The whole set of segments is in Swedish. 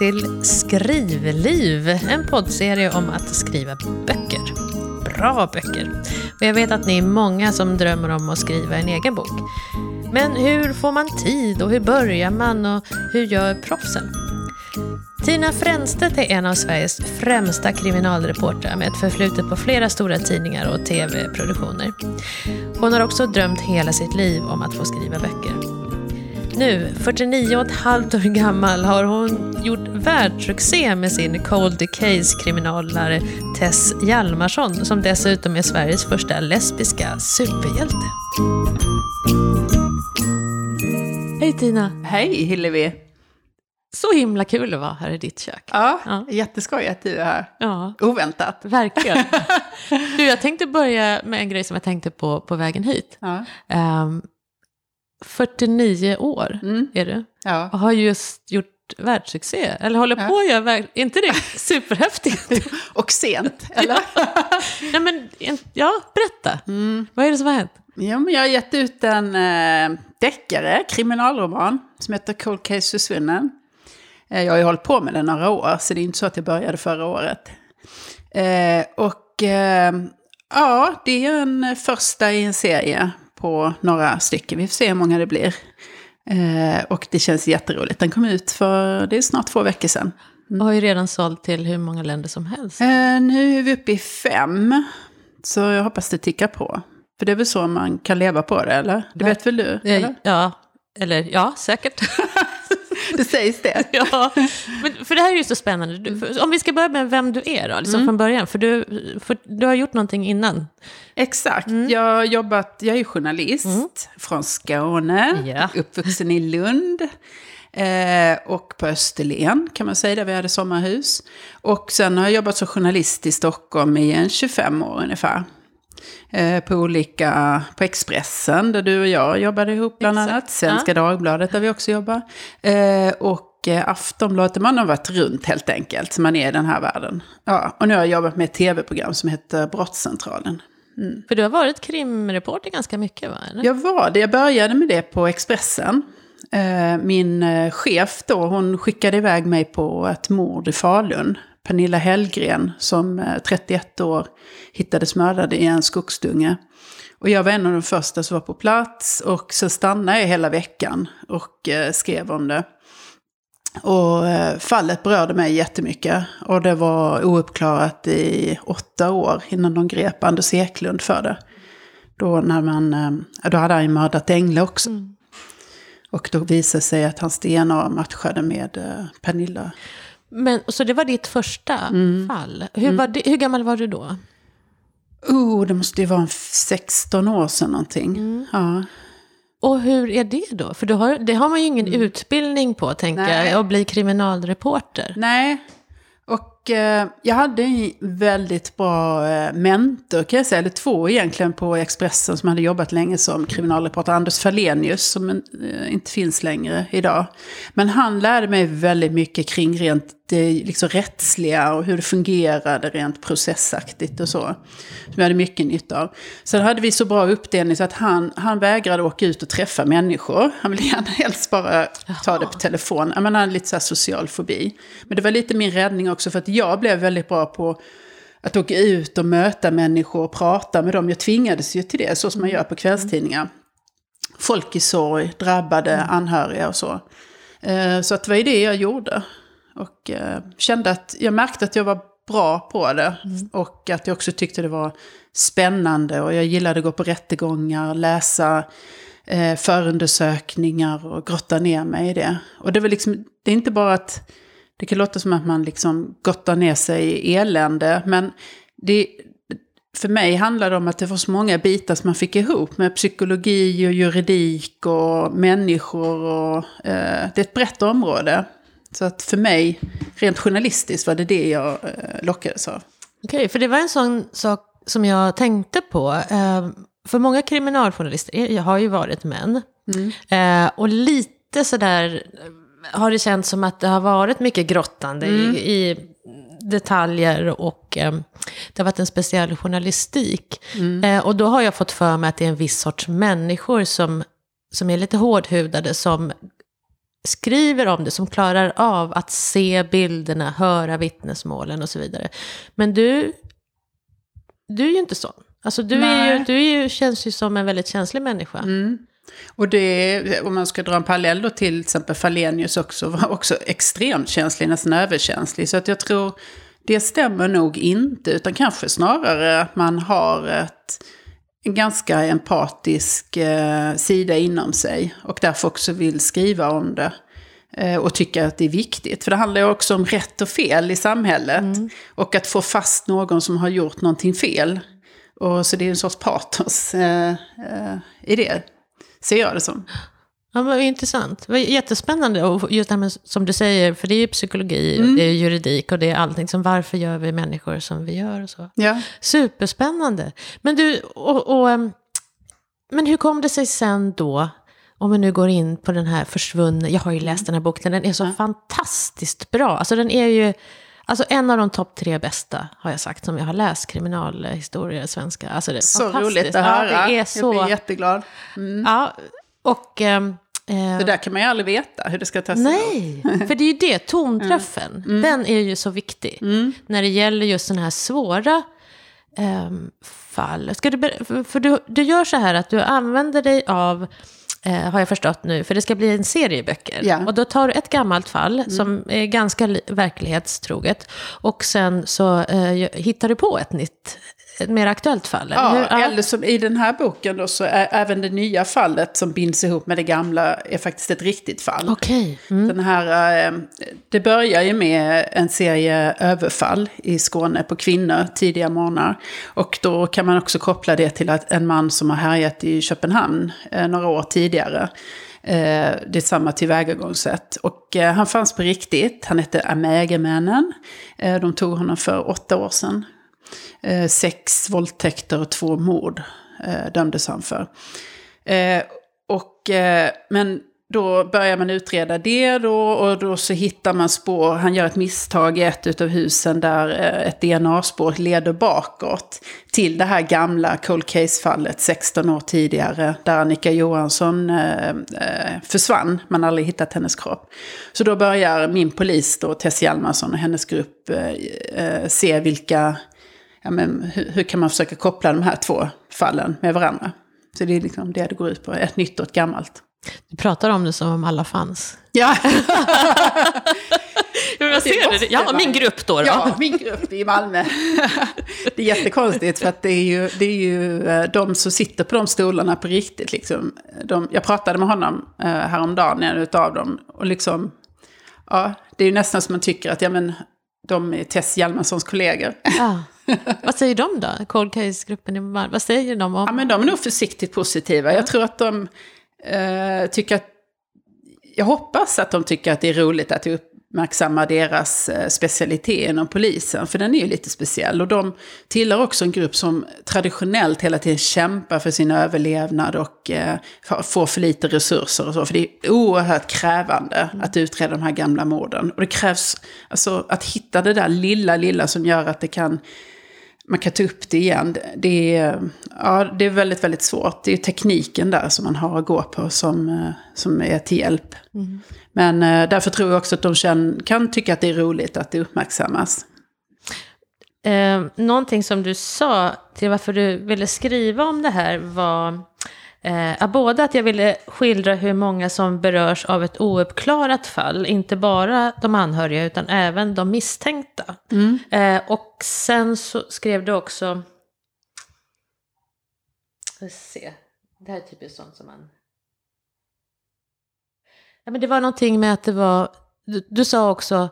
Välkomna till Skrivliv, en poddserie om att skriva böcker. Bra böcker. Och jag vet att ni är många som drömmer om att skriva en egen bok. Men hur får man tid och hur börjar man och hur gör proffsen? Tina Fränstedt är en av Sveriges främsta kriminalreportrar med ett förflutet på flera stora tidningar och tv-produktioner. Hon har också drömt hela sitt liv om att få skriva böcker. Nu, 49 och ett halvt år gammal, har hon gjort världssuccé med sin Cold Case-kriminalare Tess Hjalmarsson, som dessutom är Sveriges första lesbiska superhjälte. Hej Tina! Hej Hillevi! Så himla kul att vara här i ditt kök. Ja, Ja. jätteskoj att du är här. Ja, Oväntat. verkligen. Du, jag tänkte börja med en grej som jag tänkte på på vägen hit. Ja. Ehm, 49 år Mm. är du. Ja. och har just gjort världssuccé. Eller håller på att göra värld... Är inte det superhäftigt? Och sent, eller? Nej, men, en- ja, berätta. Mm. Vad är det som har hänt? Ja, men jag har gett ut en eh, deckare, kriminalroman, som heter Cold Case Försvunnen. Eh, jag har ju hållit på med den några år, så det är inte så att jag började förra året. Eh, och eh, ja, det är en första i en serie på några stycken. Vi får se hur många det blir. Eh, och det känns jätteroligt. Den kom ut för, det är snart två veckor sedan. Och har ju redan sålt till hur många länder som helst. Eh, nu är vi uppe i fem. Så jag hoppas det tickar på. För det är väl så man kan leva på det, eller? Det vet väl du? Eh, Eller? Ja, eller ja, säkert. Det sägs det. ja, men för det här är ju så spännande. Du, för, om vi ska börja med vem du är då, liksom från början. För du, för du har gjort någonting innan. Exakt. Jag, har jobbat, jag är journalist från Skåne, Ja. uppvuxen i Lund. Eh, och på Österlen kan man säga, där vi hade sommarhus. Och sen har jag jobbat som journalist i Stockholm i en 25 år ungefär. Eh, på olika, på Expressen där du och jag jobbade ihop bland Exakt, annat. Svenska Dagbladet där vi också jobbar. Eh, och eh, Aftonbladet, man har varit runt helt enkelt, så man är i den här världen. Ja, och nu har jag jobbat med ett tv-program som heter Brottscentralen. För du har varit krimreporter ganska mycket, va? Eller? Jag var det, jag började med det på Expressen. Min chef då, hon skickade iväg mig på ett mord i Falun. Pernilla Hellgren som eh, 31 år hittades mördad i en skogsdunge. Och jag var en av de första som var på plats och så stannade jag hela veckan och eh, skrev om det. Och eh, fallet berörde mig jättemycket. Och det var ouppklarat i åtta år innan de grep Anders Eklund för det. Då, när man, eh, då hade han ju mördat Engle också. Och då visade sig att hans DNA matchade med eh, Pernilla. Men, så det var ditt första Mm. fall. Hur, var det, hur gammal var du då? Oh, det måste ju vara en 16 år sedan någonting. Ja. Och hur är det då? För du har, det har man ju ingen utbildning på, tänker Mm. Nej. jag, att bli kriminalreporter. Nej, och eh, jag hade en väldigt bra eh, mentor kan jag säga, eller två egentligen på Expressen som hade jobbat länge som kriminalreporter. Anders Falenius som eh, inte finns längre idag. Men han lärde mig väldigt mycket kring rent det liksom rättsliga och hur det fungerade rent processaktigt och så. Som jag hade mycket nytta av. Sen hade vi så bra uppdelning så att han, han vägrade åka ut och träffa människor. Han ville gärna helst bara ta det på telefon. Han hade lite så social fobi. Men det var lite min räddning också för att jag blev väldigt bra på att åka ut och möta människor och prata med dem. Jag tvingades ju till det, så som man gör på kvällstidningar. Folk i sorg, drabbade anhöriga och så. Eh, Så att det var ju det jag gjorde. Och eh, kände att jag märkte att jag var bra på det. Och att jag också tyckte det var spännande. Och jag gillade att gå på rättegångar, läsa eh, förundersökningar och grotta ner mig i det. Och det, var liksom, det är inte bara att det kan låta som att man liksom gottar ner sig i elände. Men det, för mig handlar det om att det var så många bitar som man fick ihop med psykologi och juridik och människor. Och, eh, det är ett brett område. Så att för mig, rent journalistiskt, var det det jag eh, lockades av. Okej, för det var en sån sak som jag tänkte på. Eh, för många kriminaljournalister är- har ju varit män. Eh, och lite sådär har det känts som att det har varit mycket grottande i, i detaljer och eh, det har varit en speciell journalistik. Eh, och då har jag fått för mig att det är en viss sorts människor som, som är lite hårdhudade som skriver om det, som klarar av att se bilderna, höra vittnesmålen och så vidare. Men du, du är ju inte sån. Alltså du, är ju, du är ju, känns ju som en väldigt känslig människa. Mm. Och det, om man ska dra en parallell då till exempel Falenius också, var också extremt känslig, nästan överkänslig. Så att jag tror det stämmer nog inte, utan kanske snarare att man har ett, en ganska empatisk eh, sida inom sig och därför också vill skriva om det. Eh, och tycker att det är viktigt. För det handlar ju också om rätt och fel i samhället. Mm. Och att få fast någon som har gjort någonting fel. Och så det är en sorts patos eh, eh, i det, ser jag det som. Ja, vad intressant. Det var jättespännande. Och just det här med, som du säger, för det är ju psykologi, mm. det är juridik och det är allting. Som varför gör vi människor som vi gör och så. Ja. Superspännande. Men du, och, och, ehm, men hur kom det sig sen då, om vi nu går in på den här försvunna, jag har ju läst den här boken, den är så ja. fantastiskt bra. Alltså den är ju, alltså en av de topp tre bästa har jag sagt som jag har läst, kriminalhistoria, svenska. Alltså det är så roligt att höra, ja, det är så, jag blir jätteglad. Mm. Ja, och... Um, det där kan man ju aldrig veta hur det ska tas Nej, för det är ju det, tonträffen, mm. mm. den är ju så viktig. Mm. När det gäller just sådana här svåra um, fall. Ska du, för du, du gör så här att du använder dig av eh, har jag förstått nu, för det ska bli en serie böcker. Ja. Och då tar du ett gammalt fall mm. som är ganska verklighetstroget och sen så eh, hittar du på ett nytt ett mer aktuellt fall? Ja, Hur, eller som i den här boken då så är även det nya fallet som binds ihop med det gamla är faktiskt ett riktigt fall. Okay. Mm. Den här, eh, det börjar ju med en serie överfall i Skåne på kvinnor tidiga morgnar. Och då kan man också koppla det till att en man som har härjat i Köpenhamn eh, några år tidigare. Eh, det är samma tillvägagångssätt. Och han fanns på riktigt. Han hette Amägemännen. de tog honom för åtta år sedan Eh, sex våldtäkter och två mord eh, dömdes han för. Eh, och, eh, men då börjar man utreda det då och då så hittar man spår. Han gör ett misstag i ett av husen där eh, ett DNA-spår leder bakåt till det här gamla cold case-fallet 16 år tidigare där Annika Johansson eh, eh, försvann. Man har aldrig hittat hennes kropp. Så då börjar min polis då, Tess Hjalmarsson och hennes grupp eh se vilka ja, men hur, hur, kan man försöka koppla de här två fallen med varandra? Så det är liksom det det går ut på, ett nytt och ett gammalt. Du pratar om det som om alla fanns. Ja. jag ser det. Ja, min grupp då, då. Ja, min grupp i Malmö. det är jättekonstigt för att det är ju, det är ju eh, de som sitter på de stolarna på riktigt. Liksom. De, jag pratade med honom eh, häromdagen, en av dem. Och liksom, ja, det är ju nästan som man tycker att ja, men, de är Tess Hjalmarssons kollegor. Ja. Vad säger de då? Cold Case-gruppen i Malmö, vad säger de om? Ja, men de är nog försiktigt positiva. Ja. Jag tror att de eh, tycker att... Jag hoppas att de tycker att det är roligt att uppmärksamma deras eh, specialitet inom polisen. För den är ju lite speciell. Och de tillhör också en grupp som traditionellt hela tiden kämpar för sin överlevnad och eh, får för lite resurser och så. För det är oerhört krävande mm. att utreda de här gamla morden. Och det krävs alltså, att hitta det där lilla, lilla som gör att det kan man kan ta upp det igen. Det är, ja, det är väldigt, väldigt svårt. Det är tekniken där som man har att gå på som, eh, som är till hjälp. Mm. Men eh, därför tror jag också att de känner, kan tycka att det är roligt att det uppmärksammas. Eh, någonting som du sa till varför du ville skriva om det här var Eh, både att jag ville skildra hur många som berörs av ett ouppklarat fall, inte bara de anhöriga utan även de misstänkta. Mm. Eh, och sen så skrev du också, ska se, det här är typiskt sånt som man... Ja, men det var någonting med att det var, du, du sa också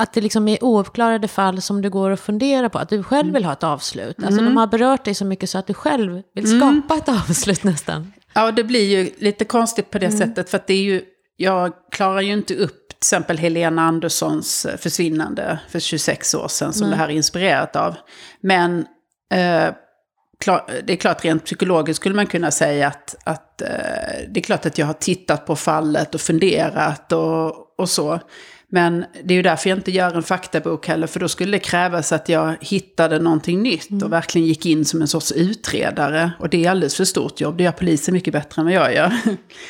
att det liksom är ouppklarade fall som du går och funderar på, att du själv mm. vill ha ett avslut. Alltså mm. de har berört dig så mycket så att du själv vill mm. skapa ett avslut nästan. Ja, det blir ju lite konstigt på det mm. sättet, för att det är ju, jag klarar ju inte upp till exempel Helena Anderssons eh, försvinnande för 26 år sedan, som det här är inspirerat av. Men eh, det är klart, rent psykologiskt skulle man kunna säga att, att eh, det är klart att jag har tittat på fallet och funderat och, och så. Men det är ju därför jag inte gör en faktabok heller, för då skulle det krävas att jag hittade någonting nytt mm. och verkligen gick in som en sorts utredare. Och det är alldeles för stort jobb, det gör polisen mycket bättre än vad jag gör.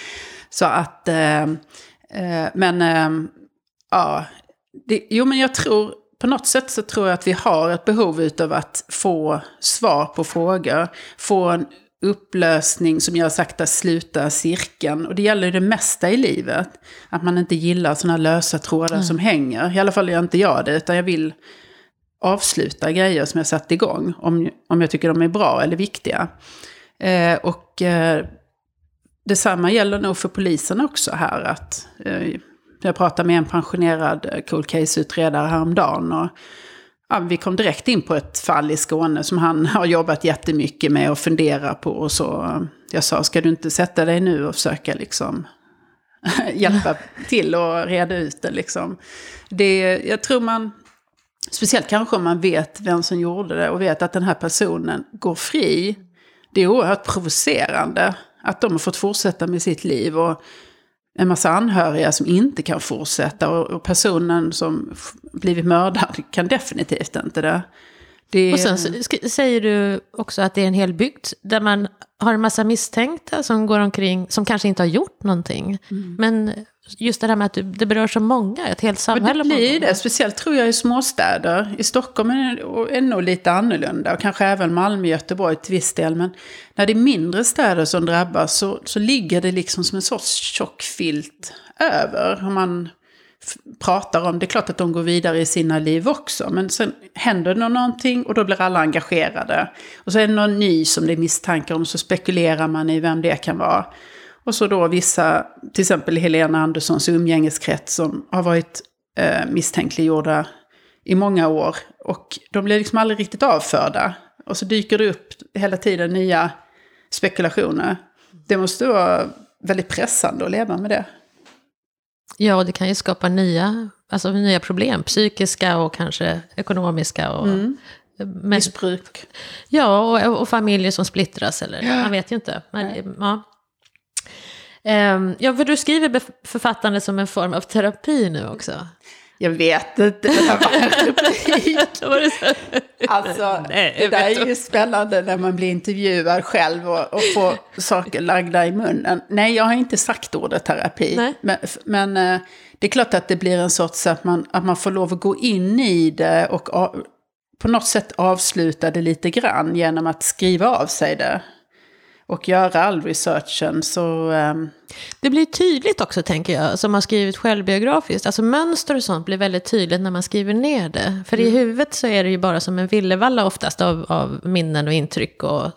Så att, eh, eh, men eh, ja, det, jo men jag tror, på något sätt så tror jag att vi har ett behov av att få svar på frågor. Få en upplösning som gör sakta sluta cirkeln. Och det gäller det mesta i livet. Att man inte gillar sådana lösa trådar mm. som hänger. I alla fall gör inte jag det, utan jag vill avsluta grejer som jag satt igång. Om, om jag tycker de är bra eller viktiga. Eh, och eh, detsamma gäller nog för polisen också här. Att, eh, jag pratade med en pensionerad eh, cool case-utredare häromdagen. Och, ja, vi kom direkt in på ett fall i Skåne som han har jobbat jättemycket med och funderar på. Och så, jag sa, ska du inte sätta dig nu och försöka liksom hjälpa till och reda ut det liksom. Det, jag tror man, speciellt kanske om man vet vem som gjorde det och vet att den här personen går fri. Det är oerhört provocerande att de har fått fortsätta med sitt liv. Och en massa anhöriga som inte kan fortsätta. Och, och personen som blivit mördad kan definitivt inte det. det... Och sen säger du också att det är en hel bygd där man har en massa misstänkta som går omkring, som kanske inte har gjort någonting. Mm. Men just det här med att det berör så många, ett helt samhälle. Och det blir det, speciellt tror jag i småstäder. I Stockholm är det nog lite annorlunda, och kanske även Malmö och Göteborg till viss del. Men när det är mindre städer som drabbas så, så ligger det liksom som en sorts tjock filt över. Om man pratar om, det är klart att de går vidare i sina liv också. Men sen händer det någonting och då blir alla engagerade. Och så är det någon ny som det är misstankar om, så spekulerar man i vem det kan vara. Och så då vissa, till exempel Helena Anderssons umgängeskrets som har varit eh, misstänkliggjorda i många år. Och de blir liksom aldrig riktigt avförda. Och så dyker det upp hela tiden nya spekulationer. Det måste vara väldigt pressande att leva med det. Ja, och det kan ju skapa nya, alltså nya problem, psykiska och kanske ekonomiska. Och, mm. men, Missbruk. Ja, och, och, familjer som splittras, eller ja. man vet ju inte. Men, ja. Um, ja, för du skriver författande som en form av terapi nu också. Jag vet inte, det där var en replik. alltså, Nej, det där är ju spännande när man blir intervjuad själv och, och får saker lagda i munnen. Nej, jag har inte sagt ordet terapi. Nej. Men, men eh, det är klart att det blir en sorts att man, att man får lov att gå in i det och på något sätt avsluta det lite grann genom att skriva av sig det och göra all researchen så... Um... Det blir tydligt också tänker jag, som har skrivit självbiografiskt. Alltså mönster och sånt blir väldigt tydligt när man skriver ner det. För mm. i huvudet så är det ju bara som en villevalla oftast av, av minnen och intryck. Och,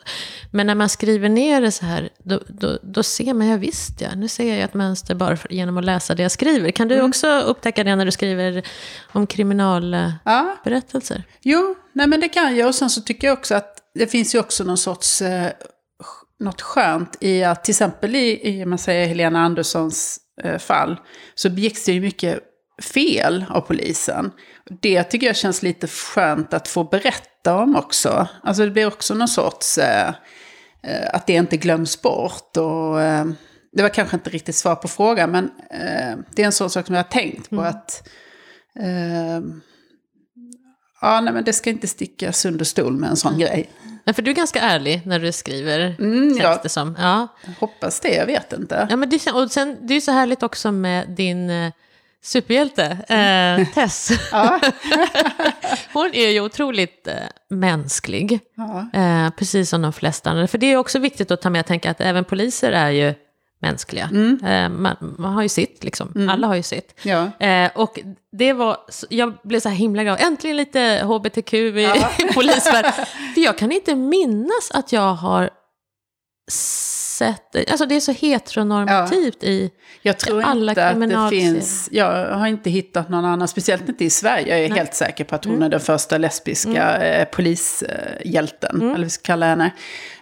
men när man skriver ner det så här, då, då, då ser man, ja visst ja, nu ser jag ett mönster bara för, genom att läsa det jag skriver. Kan du mm. också upptäcka det när du skriver om kriminalberättelser? Ja. Jo, nej men det kan jag. Och sen så tycker jag också att det finns ju också någon sorts eh, något skönt i att till exempel i, i man säger Helena Anderssons eh, fall så begicks det ju mycket fel av polisen. Det tycker jag känns lite skönt att få berätta om också. Alltså det blir också någon sorts, eh, eh att det inte glöms bort. Och, eh, det var kanske inte riktigt svar på frågan, men eh, det är en sån sak som jag har tänkt på. Mm. att eh, Ja, nej, men det ska inte stickas under stol med en sån mm. grej. Men för du är ganska ärlig när du skriver, mm, ja. det som. Ja. Jag hoppas det, jag vet inte. Ja, men det, och sen, det är ju så härligt också med din eh, superhjälte, eh, Tess. Hon är ju otroligt eh, mänsklig, eh, precis som de flesta andra. För det är också viktigt att ta med, och tänka att även poliser är ju mänskliga. Mm. Eh, man, man, har ju sitt, liksom. Mm. Alla har ju sitt. Ja. Eh, och det var, jag blev så här himla glad. Äntligen lite hbtq i ja. polisvärlden. För jag kan inte minnas att jag har sett, alltså det är så heteronormativt ja. i jag tror alla inte att det finns, jag har inte hittat någon annan, speciellt inte i Sverige. Jag är Nej. helt säker på att hon mm. är den första lesbiska mm. eh, polishjälten, mm. eller vi ska kalla henne.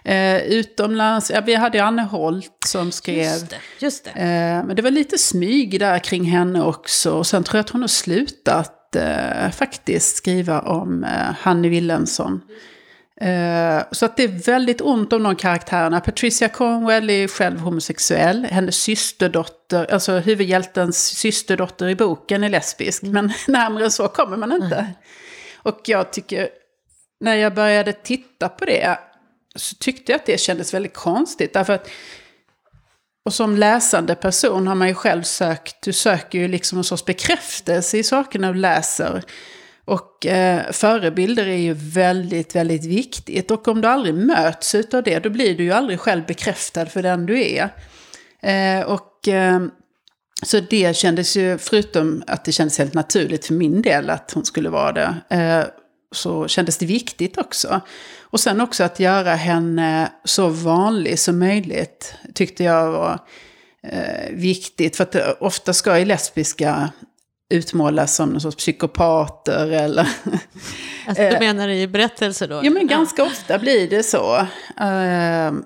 Eh, utomlands, ja, vi hade Anne Holt som skrev. Just det, just det. Eh, men det var lite smyg där kring henne också. Och sen tror jag att hon har slutat eh, faktiskt skriva om eh, Hanne Wilhelmsson. Uh, så att det är väldigt ont om de karaktärerna. Patricia Cornwell är själv homosexuell. Hennes systerdotter, alltså huvudhjältens systerdotter i boken är lesbisk. Mm. Men närmare så kommer man inte. Mm. Och jag tycker, när jag började titta på det så tyckte jag att det kändes väldigt konstigt. Därför att och som läsande person har man ju själv sökt, du söker ju liksom en sorts bekräftelse i sakerna du läser. Och eh, förebilder är ju väldigt, väldigt viktigt. Och om du aldrig möts av det, då blir du ju aldrig själv bekräftad för den du är. Eh, och eh, så det kändes ju, förutom att det kändes helt naturligt för min del att hon skulle vara det, eh, så kändes det viktigt också. Och sen också att göra henne så vanlig som möjligt tyckte jag var eh, viktigt. För att eh, ofta ska ju lesbiska utmålas som någon sorts psykopater eller... Alltså, du menar i berättelser då? Ja, men ganska ofta blir det så. Uh,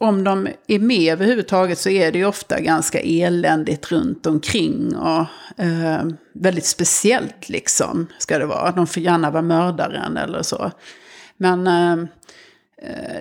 om de är med överhuvudtaget så är det ju ofta ganska eländigt runt omkring. Och uh, väldigt speciellt liksom ska det vara. De får gärna vara mördaren eller så. Men uh,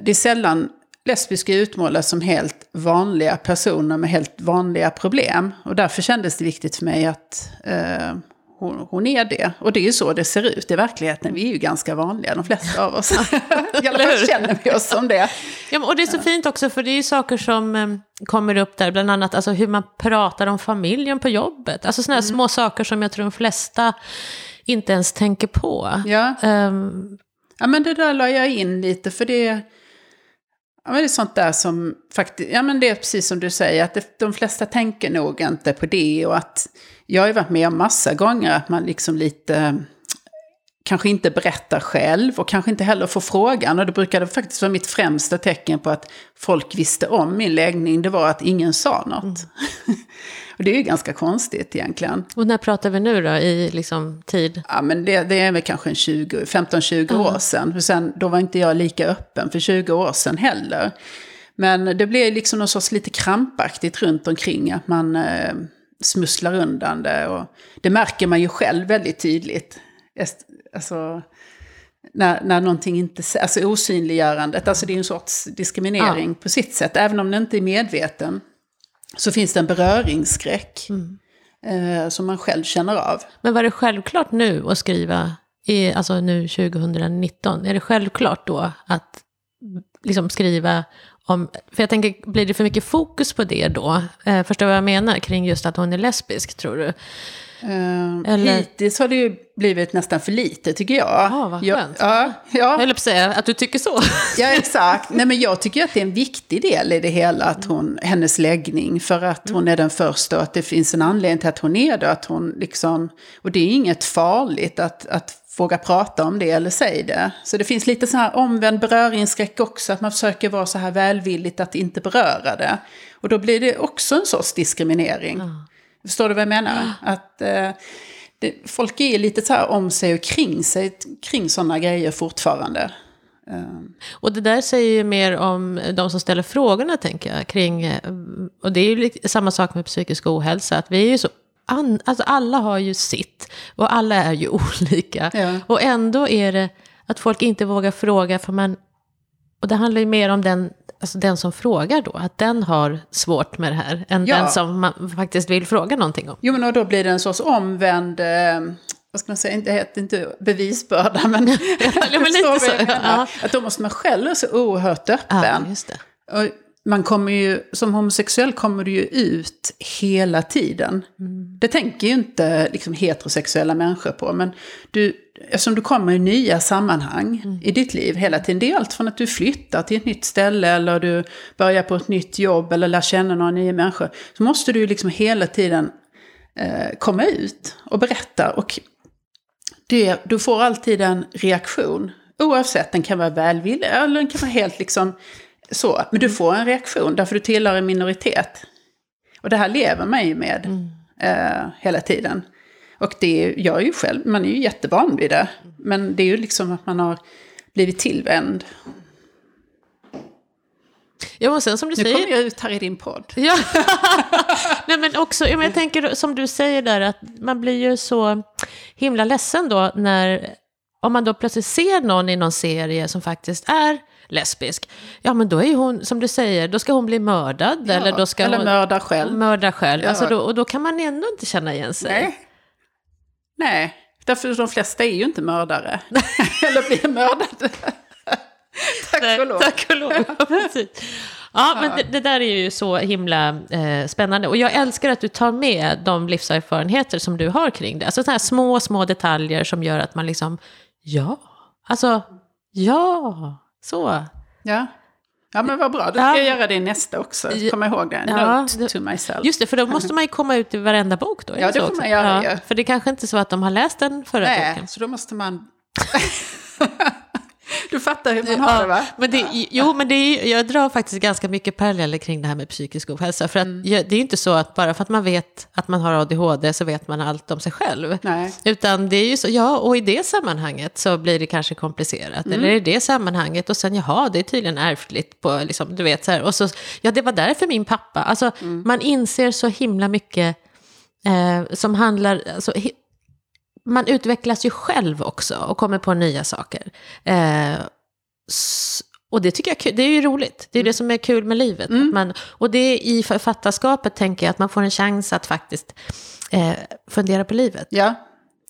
det är sällan lesbiska utmålas som helt vanliga personer med helt vanliga problem. Och därför kändes det viktigt för mig att eh, hon, hon, är det. Och det är ju så det ser ut i verkligheten. Vi är ju ganska vanliga, de flesta av oss. I alla fall känner vi oss som det. Ja, och det är så fint också, för det är ju saker som eh, kommer upp där, bland annat alltså, hur man pratar om familjen på jobbet. Alltså sådana mm. små saker som jag tror de flesta inte ens tänker på. Ja. Um, ja, men det där la jag in lite, för det Ja, men det är sånt där som faktiskt, ja men det är precis som du säger, att det, de flesta tänker nog inte på det och att jag har ju varit med om massa gånger att man liksom lite kanske inte berättar själv och kanske inte heller får frågan. Och det brukade faktiskt vara mitt främsta tecken på att folk visste om min läggning, det var att ingen sa något. Mm. och det är ju ganska konstigt egentligen. Och när pratar vi nu då, i liksom tid? Ja, men det, det är väl kanske 15-20 mm. år sedan. För sen, då var inte jag lika öppen för 20 år sedan heller. Men det blev liksom något sorts lite krampaktigt runt omkring, att man eh, smusslar undan det. Och det märker man ju själv väldigt tydligt. Alltså, när, när någonting inte, alltså osynliggörandet, alltså det är en sorts diskriminering ja. på sitt sätt, även om den inte är medveten. Så finns det en beröringsskräck mm. eh, som man själv känner av. Men var det självklart nu att skriva, i, alltså nu 2019, är det självklart då att liksom skriva om, för jag tänker, blir det för mycket fokus på det då? Eh, förstår vad jag menar kring just att hon är lesbisk, tror du? Uh, Eller... Hittills har det ju blivit nästan för lite tycker jag. Jaha, vad skönt. Ja, ja. Jag höll på att säga att du tycker så. ja, exakt. Nej, men jag tycker att det är en viktig del i det hela, att hon, hennes läggning. För att hon är den första och att det finns en anledning till att hon är det. Att hon liksom, och det är inget farligt att, att våga prata om det eller säga det. Så det finns lite så här omvänd beröringsskräck också, att man försöker vara så här välvilligt att inte beröra det. Och då blir det också en sorts diskriminering. Mm. Förstår du vad jag menar? Att eh, det, folk är lite så här om sig och kring sig, kring sådana grejer fortfarande. Um. Och det där säger ju mer om de som ställer frågorna, tänker jag, kring, eh, och det är ju samma sak med psykisk ohälsa, att vi är ju så An, alltså alla har ju sitt och alla är ju olika. Ja. Och ändå är det att folk inte vågar fråga för man... Och det handlar ju mer om den alltså den som frågar då, att den har svårt med det här, än ja. den som man faktiskt vill fråga någonting om. Jo, men och då blir det en sorts omvänd, eh, vad ska man säga, inte, inte bevisbörda, men, ja, men lite så. Ja. Att då måste man själv vara så oerhört öppen. Ja, man kommer ju, som homosexuell kommer du ju ut hela tiden. Mm. Det tänker ju inte liksom, heterosexuella människor på, men du, eftersom du kommer i nya sammanhang mm. i ditt liv hela tiden. Det är allt från att du flyttar till ett nytt ställe eller du börjar på ett nytt jobb eller lär känna några nya människor. Så måste du liksom hela tiden eh, komma ut och berätta. Och det, du får alltid en reaktion. Oavsett, den kan vara välvillig eller den kan vara helt liksom så. Men du får en reaktion därför du tillhör en minoritet. Och det här lever man ju med mm. eh, hela tiden. Och det är ju själv, man är ju jättevan vid det. Men det är ju liksom att man har blivit tillvänd. Ja, och sen som du nu säger... kommer jag ut här i din podd. Ja. Nej, men också, jag tänker som du säger där, att man blir ju så himla ledsen då när, om man då plötsligt ser någon i någon serie som faktiskt är lesbisk, ja men då är hon, som du säger, då ska hon bli mördad. Ja, eller då ska eller hon, mörda själv. Mörda själv. Ja. Alltså då, och då kan man ändå inte känna igen sig. Nej. Nej, därför de flesta är ju inte mördare. Eller blir mördade. tack och lov. Tack och lov, Ja, men det, det där är ju så himla eh, spännande. Och jag älskar att du tar med de livserfarenheter som du har kring det. Alltså sådana här små, små detaljer som gör att man liksom, ja, alltså, ja, så. Ja. Ja men vad bra, då ska Ja. jag göra det nästa också. Kom ihåg det, Ja, note to myself. Just det, för då måste man ju komma ut i varenda bok då. Ja, det får man göra ju. För det är kanske inte så att de har läst den förra Nej, boken. så då måste man... du fattar hur man har det va? Men det, jo, men det är, jag drar faktiskt ganska mycket paralleller kring det här med psykisk ohälsa. För att Mm. jag, det är ju inte så att bara för att man vet att man har ADHD så vet man allt om sig själv. Nej. Utan det är ju så, ja, och i det sammanhanget så blir det kanske komplicerat. Mm. Eller i det sammanhanget, och sen jaha, det är tydligen ärftligt på, liksom, du vet så här. Och så, ja, det var därför min pappa, alltså Mm. man inser så himla mycket eh, som handlar, alltså, man utvecklas ju själv också och kommer på nya saker. Eh, och det tycker jag är kul. det är ju roligt. Det är det som är kul med livet. Att man, och det är i författarskapet tänker jag att man får en chans att faktiskt eh, fundera på livet. Ja,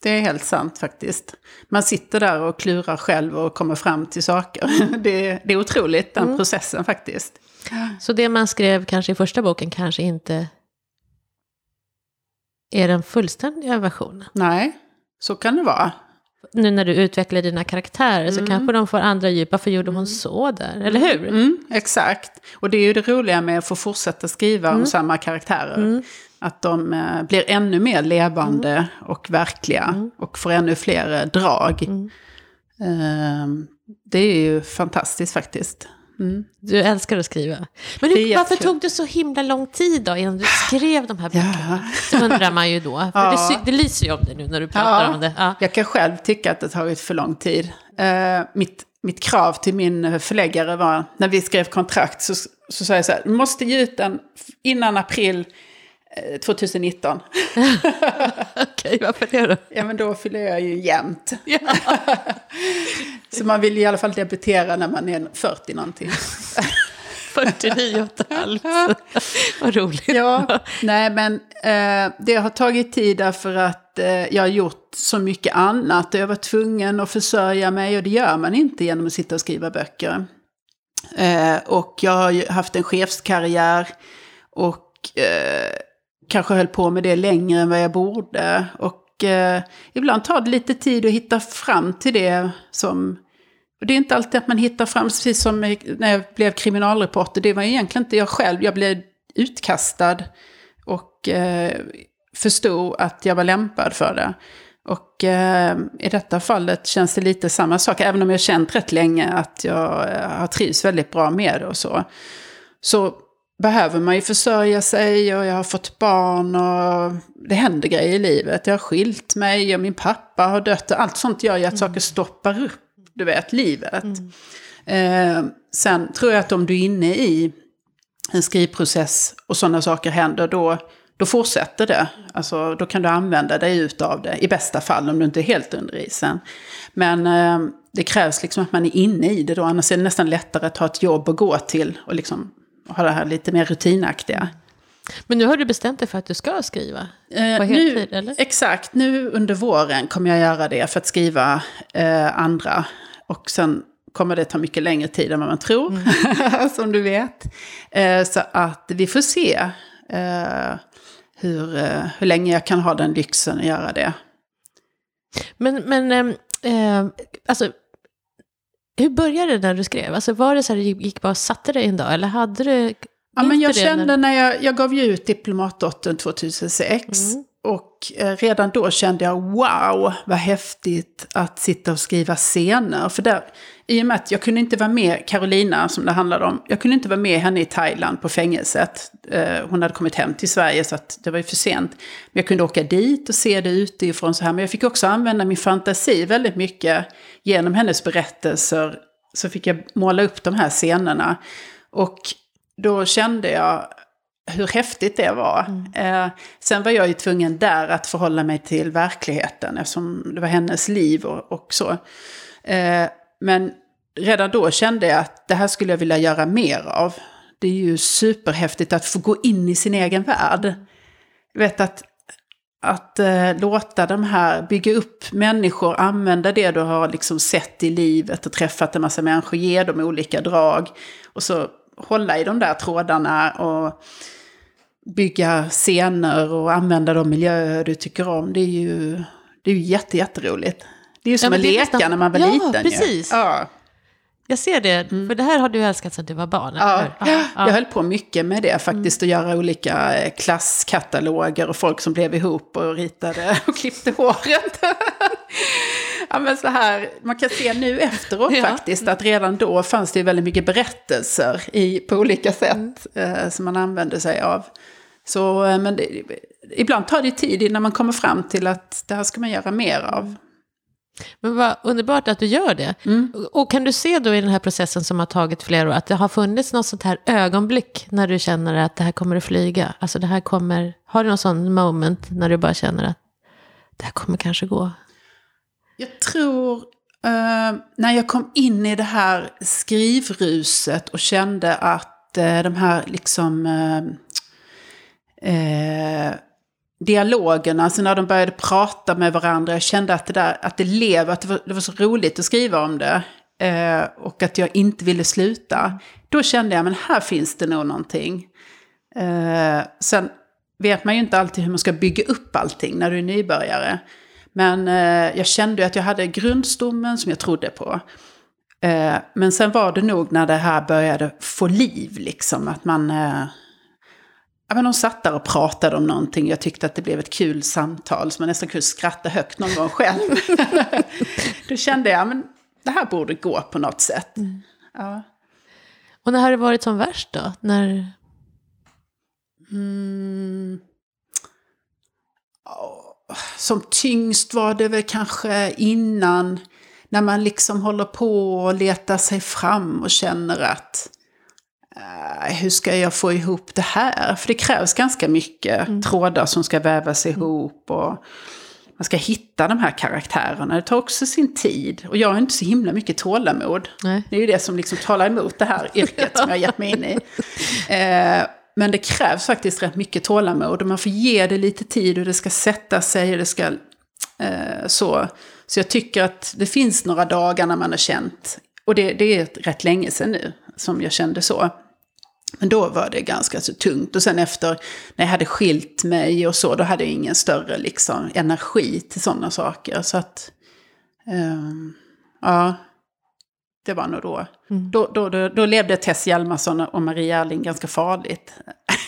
det är helt sant faktiskt. Man sitter där och klurar själv och kommer fram till saker. Det, det är otroligt, den Mm. processen faktiskt. Så det man skrev kanske i första boken kanske inte är den fullständiga versionen. Nej, så kan det vara. Nu när du utvecklar dina karaktärer så kanske de får andra djup. Varför gjorde hon så där? Eller hur? Mm, exakt. Och det är ju det roliga med att få fortsätta skriva om samma karaktärer. Att de eh, blir ännu mer levande och verkliga. Och får ännu fler eh, drag. Ehm, det är ju fantastiskt faktiskt. Mm. Du älskar att skriva. Men Det hur, varför jättekul. tog det så himla lång tid då innan du skrev de här böckerna? Ja. Så undrar man ju då. För Ja. det, det lyser ju om det nu när du pratar Ja. om det. Ja. Jag kan själv tycka att det tagit för lång tid. Eh, mitt, mitt krav till min förläggare var, när vi skrev kontrakt, så, så sa jag så här, du måste ge ut den innan april 2019. Okej, varför det då? Ja, men då fyller jag ju jämnt. Så man vill i alla fall debutera när man är 40 någonting. 49 och ett halvt. Vad roligt. Ja, nej men eh, det har tagit tid därför att eh, jag har gjort så mycket annat. Jag var tvungen att försörja mig och det gör man inte genom att sitta och skriva böcker. Eh, och jag har ju haft en chefskarriär och eh, kanske höll på med det längre än vad jag borde. Och eh, ibland tar det lite tid att hitta fram till det som... Och det är inte alltid att man hittar fram, precis som när jag blev kriminalreporter. Det var egentligen inte jag själv, jag blev utkastad och eh, förstod att jag var lämpad för det. Och eh, i detta fallet känns det lite samma sak, även om jag känt rätt länge att jag eh, har trivs väldigt bra med det och så. Så behöver man ju försörja sig och jag har fått barn och det händer grejer i livet. Jag har skilt mig och min pappa har dött och allt sånt gör ju att saker stoppar upp, du vet, livet. Eh, sen tror jag att om du är inne i en skrivprocess och sådana saker händer, då, då fortsätter det. Alltså, då kan du använda dig ut av det, i bästa fall om du inte är helt under isen. Men eh, det krävs liksom att man är inne i det då, annars är det nästan lättare att ha ett jobb att gå till och liksom ha det här lite mer rutinaktiga. Men nu har du bestämt dig för att du ska skriva Eh, på nu, heltid, eller? Exakt, nu under våren kommer jag göra det för att skriva eh, andra. Och sen kommer det ta mycket längre tid än vad man tror, Mm. som du vet. Eh, så att vi får se eh, hur, eh, hur länge jag kan ha den lyxen att göra det. Men, men ehm, eh, alltså, hur började det när du skrev? Alltså, var det så här, gick bara satte dig en dag? Eller hade du... Ja, men jag kände när jag, jag gav ju ut Diplomatdottern 2006. Mm. Och eh, redan då kände jag wow, vad häftigt att sitta och skriva scener. För där, i och med att jag kunde inte vara med Carolina, som det handlade om, jag kunde inte vara med henne i Thailand på fängelset. Eh, hon hade kommit hem till Sverige så att det var ju för sent. Men jag kunde åka dit och se det utifrån så här. Men jag fick också använda min fantasi väldigt mycket. Genom hennes berättelser så fick jag måla upp de här scenerna. Och då kände jag hur häftigt det var. Eh, sen var jag ju tvungen där att förhålla mig till verkligheten eftersom det var hennes liv och, och så. Eh, men redan då kände jag att det här skulle jag vilja göra mer av. Det är ju superhäftigt att få gå in i sin egen värld. Jag vet att, att eh, låta de här bygga upp människor, använda det du har liksom sett i livet och träffat en massa människor, ge dem olika drag. Och så hålla i de där trådarna och bygga scener och använda de miljöer du tycker om. Det är ju, det är ju jätte, jätteroligt. Det är ju som men att leka nästan- när man var Ja, liten. ju. precis. Ja, Jag ser det, för det här har du älskat sedan du var barn. ja. hur? Ja, Mm. Jag höll på mycket med det faktiskt, att göra olika eh, klasskataloger och folk som blev ihop och ritade och klippte håret. ja, men så här, man kan se nu efteråt Ja. faktiskt att redan då fanns det väldigt mycket berättelser i, på olika sätt Mm. eh, som man använde sig av. Så, eh, men det, ibland tar det tid innan man kommer fram till att det här ska man göra mer av. Men vad underbart att du gör det. Mm. Och- Och kan du se då i den här processen som har tagit flera år, att det har funnits något sånt här ögonblick när du känner att det här kommer att flyga? Alltså det här kommer, har du någon sån moment när du bara känner att det här kommer kanske gå? Jag tror, eh, när jag kom in i det här skrivruset och kände att eh, de här liksom eh, eh, dialogerna, alltså när de började prata med varandra, jag kände att det, där, att det lever, att det var, det var så roligt att skriva om det. Eh, och att jag inte ville sluta. Då kände jag, men här finns det nog någonting. Eh, sen vet man ju inte alltid hur man ska bygga upp allting när du är nybörjare. Men eh, jag kände ju att jag hade grundstommen som jag trodde på. Eh, men sen var det nog när det här började få liv, liksom. Att man... Eh, Ja, men de satt där och pratade om någonting. Jag tyckte att det blev ett kul samtal. Så man nästan kunde skratta högt någon gång själv. Då kände jag, men det här borde gå på något sätt. Ja. Och när har det varit som värst då? När, Mm. Som tyngst var det väl kanske innan. När man liksom håller på och letar sig fram och känner att eh, hur ska jag få ihop det här? För det krävs ganska mycket trådar som ska vävas ihop. Och man ska hitta de här karaktärerna. Det tar också sin tid. Och jag har inte så himla mycket tålamod. nej. Det är ju det som liksom talar emot det här yrket som jag har gett mig in i. Eh, men det krävs faktiskt rätt mycket tålamod och man får ge det lite tid och det ska sätta sig och det ska eh, så. Så jag tycker att det finns några dagar när man har känt, och det, det är rätt länge sedan nu som jag kände så. Men då var det ganska så tungt. Och sen efter, när jag hade skilt mig och så, då hade jag ingen större liksom, energi till sådana saker. Så att, ehm, ja, det var nog då. Mm. Då, då, då. då levde Tess Hjalmarsson och Maria Erling ganska farligt.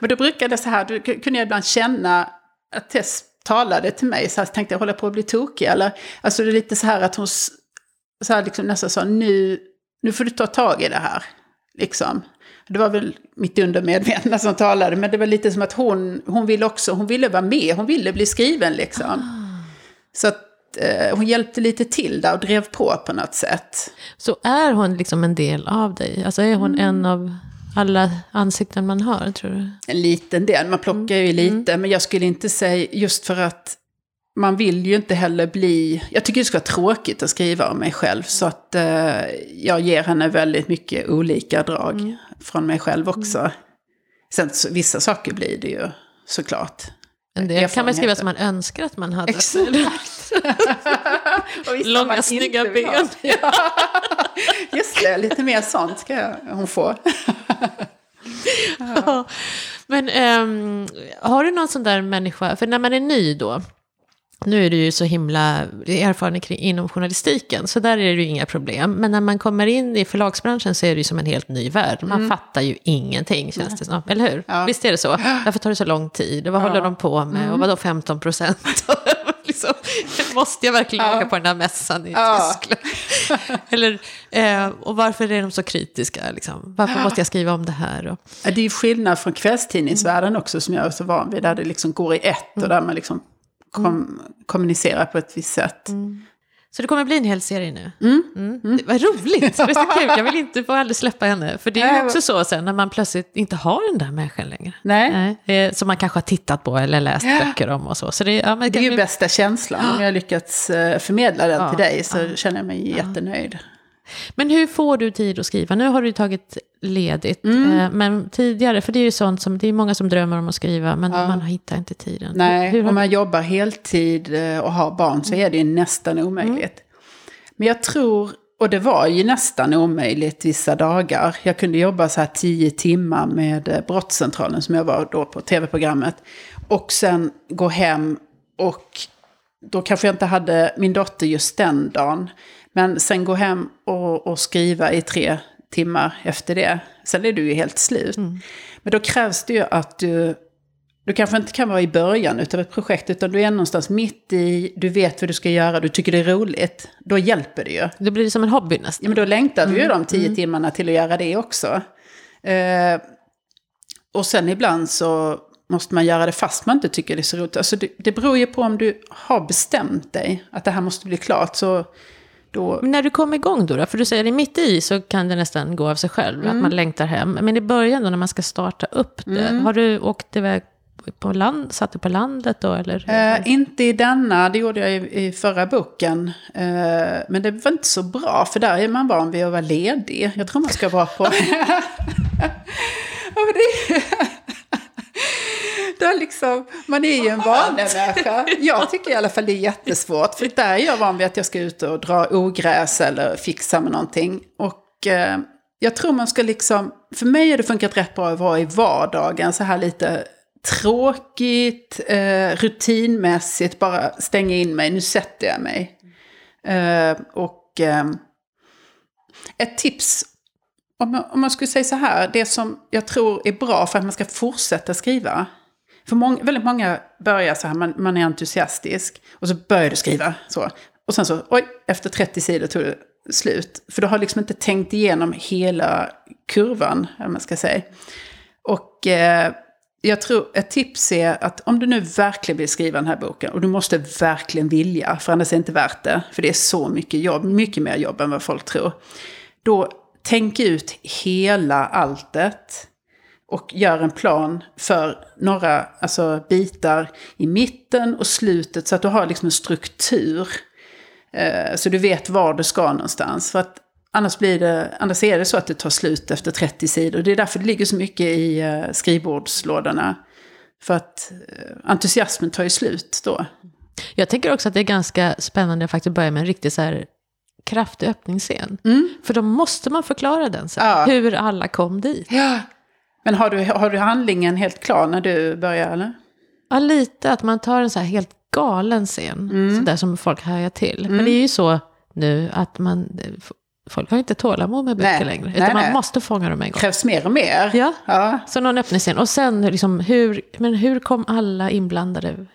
Men då brukade det så här, då kunde jag ibland känna att Tess talade till mig, så här, tänkte jag hålla på att bli tokig. Eller, alltså det är lite så här att hon så här liksom nästan sa, nu, nu får du ta tag i det här. Liksom. Det var väl mitt undermedvetna som talade, men det var lite som att hon, hon ville också, hon ville vara med, hon ville bli skriven liksom. Så att eh, hon hjälpte lite till där och drev på på något sätt. Så är hon liksom en del av dig? Alltså är hon en av alla ansikten man har, tror du? En liten del, man plockar ju lite, men jag skulle inte säga just för att man vill ju inte heller bli... Jag tycker det ska vara tråkigt att skriva om mig själv, så att eh, jag ger henne väldigt mycket olika drag från mig själv också. Sen så, vissa saker blir det ju såklart. En del kan man skriva som man önskar att man hade. Exakt. Långa, snygga ben. Just det, lite mer sånt ska jag, hon få. Ja. Men ehm, har du någon sån där människa, för när man är ny då, nu är du ju så himla erfaren kring, inom journalistiken, så där är det ju inga problem. Men när man kommer in i förlagsbranschen så är det ju som en helt ny värld. Man fattar ju ingenting, känns det som. Eller hur? Mm. Ja. Visst är det så? Varför tar det så lång tid? Vad håller de på med? Mm. Och vadå 15 procent? liksom, måste jag verkligen Ja. åka på den här mässan i Ja. Tyskland? Eller, eh, och varför är de så kritiska? Liksom? Varför måste jag skriva om det här? Och, Ja, Det är skillnad från kvällstidningsvärlden också som jag är så van vid. Där det liksom går i ett och där man liksom kom, kommunicerar på ett visst sätt. Så det kommer bli en hel serie nu? Mm. Det var roligt! Det är så kul. Jag vill inte få aldrig släppa henne. För det är ju också så sen när man plötsligt inte har den där människan längre. Nej, Nej, eh, som man kanske har tittat på eller läst böcker om och så. så det, ja, det är ju kan- bästa känslan. Om jag har lyckats eh, förmedla den Ja, till dig så känner jag mig jättenöjd. Men hur får du tid att skriva? Nu har du tagit ledigt. Mm. eh, Men tidigare, för det är ju sånt som, det är många som drömmer om att skriva, men man hittar inte tiden. Nej, hur, om man jobbar heltid eh, och har barn så är det ju nästan omöjligt. Men jag tror, Och det var ju nästan omöjligt vissa dagar. Jag kunde jobba så här tio timmar med eh, Brottscentralen som jag var då på tv-programmet. Och sen gå hem och då kanske jag inte hade min dotter just den dagen. Men sen gå hem och, och skriva i tre timmar efter det. Sen är du ju helt slut. Mm. Men då krävs det ju att du... Du kanske inte kan vara i början utav ett projekt, utan du är någonstans mitt i, du vet vad du ska göra, du tycker det är roligt. Då hjälper det ju. Då blir det som en hobby nästan. Ja, men då längtar du ju de tio timmarna till att göra det också. Eh, och sen ibland så måste man göra det fast man inte tycker det är så roligt. Alltså det, det beror ju på om du har bestämt dig att det här måste bli klart. Så då, Men när du kommer igång då, då, för du säger det mitt i så kan det näsän gå av sig själv, Mm. att man längtar hem. Men i början då när man ska starta upp det, Mm. har du åkt iväg på land, satt du på landet då eller? Eh, inte i denna, det gjorde jag i, i förra boken. Eh, men det var inte så bra, för där är man van vid att vara ledig. Jag tror man ska vara på... Är liksom, man är ju en vanemänniska. Jag tycker i alla fall det är jättesvårt. För där är jag van vid att jag ska ut och dra ogräs eller fixa med någonting. Och eh, jag tror man ska liksom, för mig har det funkat rätt bra att vara i vardagen. Så här lite tråkigt, eh, rutinmässigt, bara stänga in mig, nu sätter jag mig. Eh, och ett tips, om man, om man skulle säga så här, det som jag tror är bra för att man ska fortsätta skriva. För många, väldigt många börjar så här, man, man är entusiastisk och så börjar du skriva så. Och sen så, oj, efter 30 sidor tog det slut. För du har liksom inte tänkt igenom hela kurvan, eller man ska säga. Och eh, jag tror ett tips är att om du nu verkligen vill skriva den här boken, och du måste verkligen vilja, för annars är det inte värt det, för det är så mycket jobb, mycket mer jobb än vad folk tror. Då tänk ut hela alltet och gör en plan för några alltså, bitar i mitten och slutet så att du har liksom en struktur. Eh, så du vet var du ska någonstans. För att annars, blir det, annars är det så att det tar slut efter 30 sidor. Det är därför det ligger så mycket i eh, skrivbordslådorna. För att eh, entusiasmen tar ju slut då. Jag tänker också att det är ganska spännande att faktiskt börja med en riktigt så här kraftig öppningsscen. För då måste man förklara den sen, Ja. hur alla kom dit. Ja. Men har du, har du handlingen helt klar när du börjar eller? Ja, lite att man tar en så här helt galen scen, Mm. så där som folk hajar till. Men det är ju så nu att man, folk har inte tålamod med böcker Nej, längre. nej, Utan man nej. måste fånga dem en gång. Krävs mer och mer? Ja. ja. Så någon öppningsscen. Och sen liksom, hur, men hur kom alla inblandade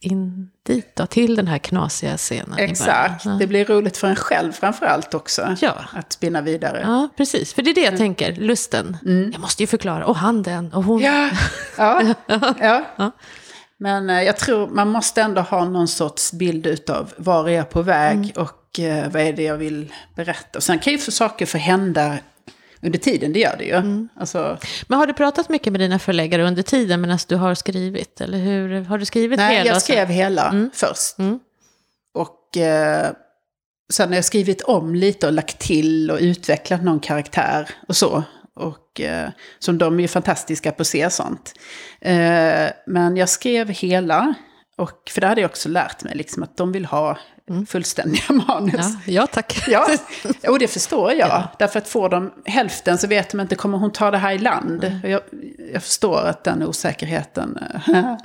in dit då? Till den här knasiga scenen? Exakt. början? Det blir roligt för en själv framför allt också. Ja. Att spinna vidare. Ja, precis. För det är det jag tänker, lusten. Jag måste ju förklara. Och han den, och hon. Mm. Ja, ja, ja. Ja. Men eh, jag tror man måste ändå ha någon sorts bild av var är jag på väg Mm. och eh, vad är det jag vill berätta. Och sen kan ju för saker få hända under tiden, det gör det ju. Mm. Alltså, Men har du pratat mycket med dina förläggare under tiden medan du har skrivit? Eller hur? Har du skrivit nej, hela? jag skrev hela Mm. först. Mm. Och eh, sen har jag skrivit om lite och lagt till och utvecklat någon karaktär och så. Och eh, som de är ju fantastiska på att se sånt. Eh, men jag skrev hela. Och för det hade jag också lärt mig, liksom, att de vill ha fullständiga manus. Ja, ja, tack. Ja, och det förstår jag. Ja. Därför att får de hälften så vet de inte, kommer hon ta det här i land? Jag, jag förstår att den osäkerheten...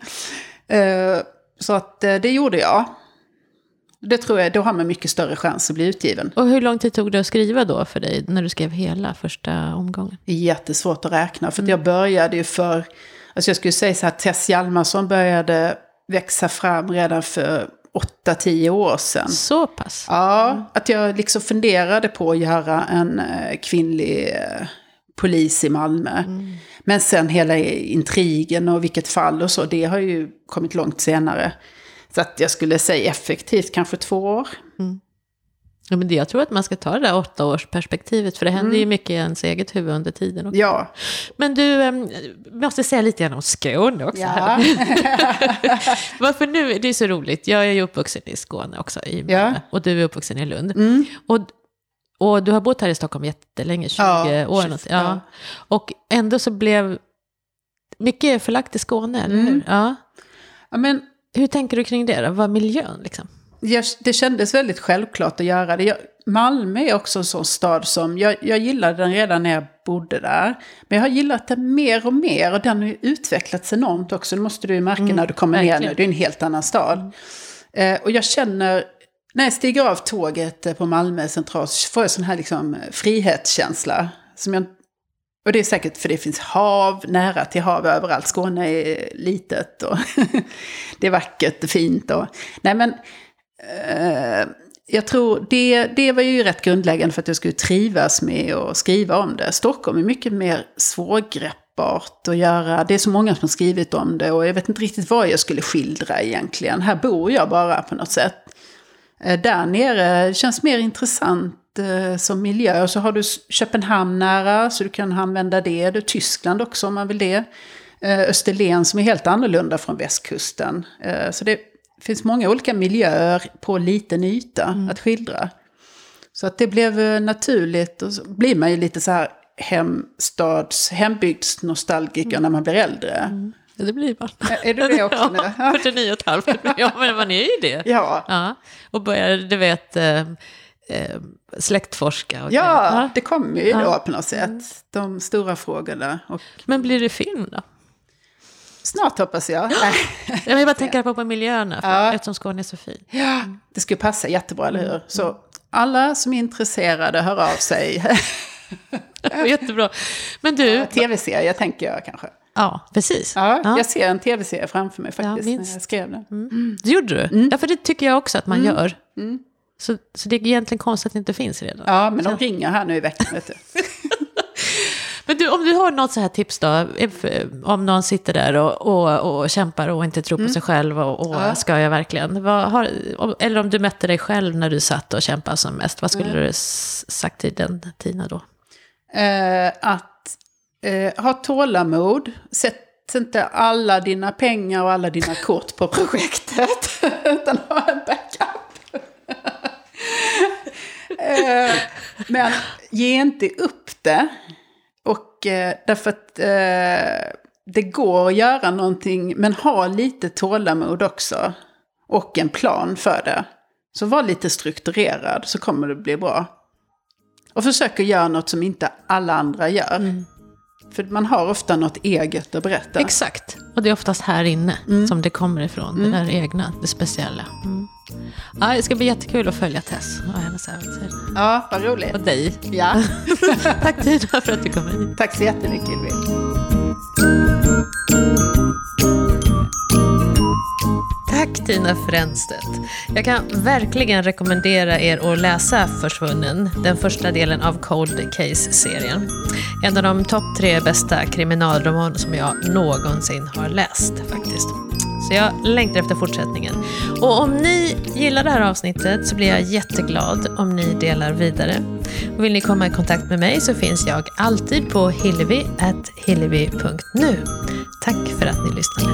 eh, så att eh, det gjorde jag. Det tror jag, då har man mycket större chans att bli utgiven. Och hur lång tid tog det att skriva då för dig när du skrev hela första omgången? Jättesvårt att räkna, för att jag började ju för... Alltså jag skulle säga så här, Tess Hjalmarsson började växa fram redan för 8-10 år sedan. Så pass? Ja, att jag liksom funderade på att göra en eh, kvinnlig eh, polis i Malmö. Men sen hela intrigen och vilket fall och så, det har ju kommit långt senare. Så att jag skulle säga effektivt kanske två år. Ja, men det, jag tror att man ska ta det där åtta års perspektivet för det händer ju mycket i ens eget huvud under tiden. Också. Ja, Men du, äm, måste säga lite grann om Skåne också. ja. Varför nu, det är så roligt, jag är ju uppvuxen i Skåne också, i Malmö, Ja. och du är uppvuxen i Lund. Mm. Och, och du har bott här i Stockholm jättelänge, 20 Ja, år. 20, något, ja. ja. Och ändå så blev mycket förlagt till Skåne, eller Mm. hur? Ja. men Hur tänker du kring det då? Vad miljön liksom? Det kändes väldigt självklart att göra det. Jag, Malmö är också en sån stad som, jag, jag gillade den redan när jag bodde där. Men jag har gillat den mer och mer och den har ju utvecklats enormt också. Det måste du ju märka Mm, när du kommer ner verkligen. nu, det är en helt annan stad. Eh, och jag känner, när jag stiger av tåget eh, på Malmö central så får jag sån här liksom eh, frihetskänsla. Som jag, och det är säkert för det finns hav, nära till hav överallt. Skåne är litet och det är vackert och fint. Och, nej men, eh, jag tror det, det var ju rätt grundläggande för att jag skulle trivas med att skriva om det. Stockholm är mycket mer svårgreppbart att göra. Det är så många som har skrivit om det och jag vet inte riktigt vad jag skulle skildra egentligen. Här bor jag bara på något sätt. Eh, där nere känns mer intressant eh, som miljö. Och så har du Köpenhamn nära, så du kan använda det. Du har Tyskland också om man vill det. Eh, Österlen som är helt annorlunda från västkusten. Så det finns många olika miljöer på liten yta att skildra. Så att det blev eh, naturligt och så blir man ju lite så här hemstads, hembygdsnostalgiker när man blir äldre. Ja, det blir man. Är du det också nu? Ja, 49 och ett halvt. Ja, men man är ju det. Ja. Ja, och börjar, du vet, eh, eh, släktforska. Och Ja, det kommer ju Ja. då på något sätt. De stora frågorna. Och Men blir det film då? Snart hoppas jag. Jag vill bara tänka på, på miljöerna, för, Ja. eftersom Skåne är så fin. Ja, det skulle passa jättebra, eller Mm. hur? Så alla som är intresserade, hör av sig. Jättebra. Men du, Tv-serie tänker jag kanske. ja, precis. Ja, Ja. jag ser en tv-serie framför mig faktiskt minst. när jag skrev den. Det gjorde du? Mm. Ja, för det tycker jag också att man gör. Så, så det är egentligen konstigt att det inte finns redan. Ja, men de ringer här nu i veckan, vet du. Men du, om du har något så här tips då, om någon sitter där och, och, och kämpar och inte tror på sig själv och, och Ja. ska jag verkligen? Har, eller om du mätte dig själv när du satt och kämpade som mest, vad skulle du s- sagt till den Tina då? Eh, att eh, ha tålamod. Sätt inte alla dina pengar och alla dina kort på projektet. utan ha en backup. eh, men ge inte upp det. Eh, därför att eh, det går att göra någonting, men ha lite tålamod också. Och en plan för det. Så var lite strukturerad så kommer det bli bra. Och försök att göra något som inte alla andra gör. Mm. För man har ofta något eget att berätta. Exakt, och det är oftast här inne Mm. som det kommer ifrån, det där egna, det speciella. Mm. Ja, det ska bli jättekul att följa Tess och hennes äventyr. Ja, vad roligt. Och dig. Ja, Tack Tina för att du kom hit. tack så jättemycket Ylvi. Tack Tina Fränstedt. Jag kan verkligen rekommendera er att läsa Försvunnen, den första delen av Cold Case-serien. En av de topp tre bästa kriminalromaner som jag någonsin har läst faktiskt. Så jag längtar efter fortsättningen. Och om ni gillar det här avsnittet så blir jag jätteglad om ni delar vidare. Och vill ni komma i kontakt med mig så finns jag alltid på hillevi.hillevi.nu. Tack för att ni lyssnade.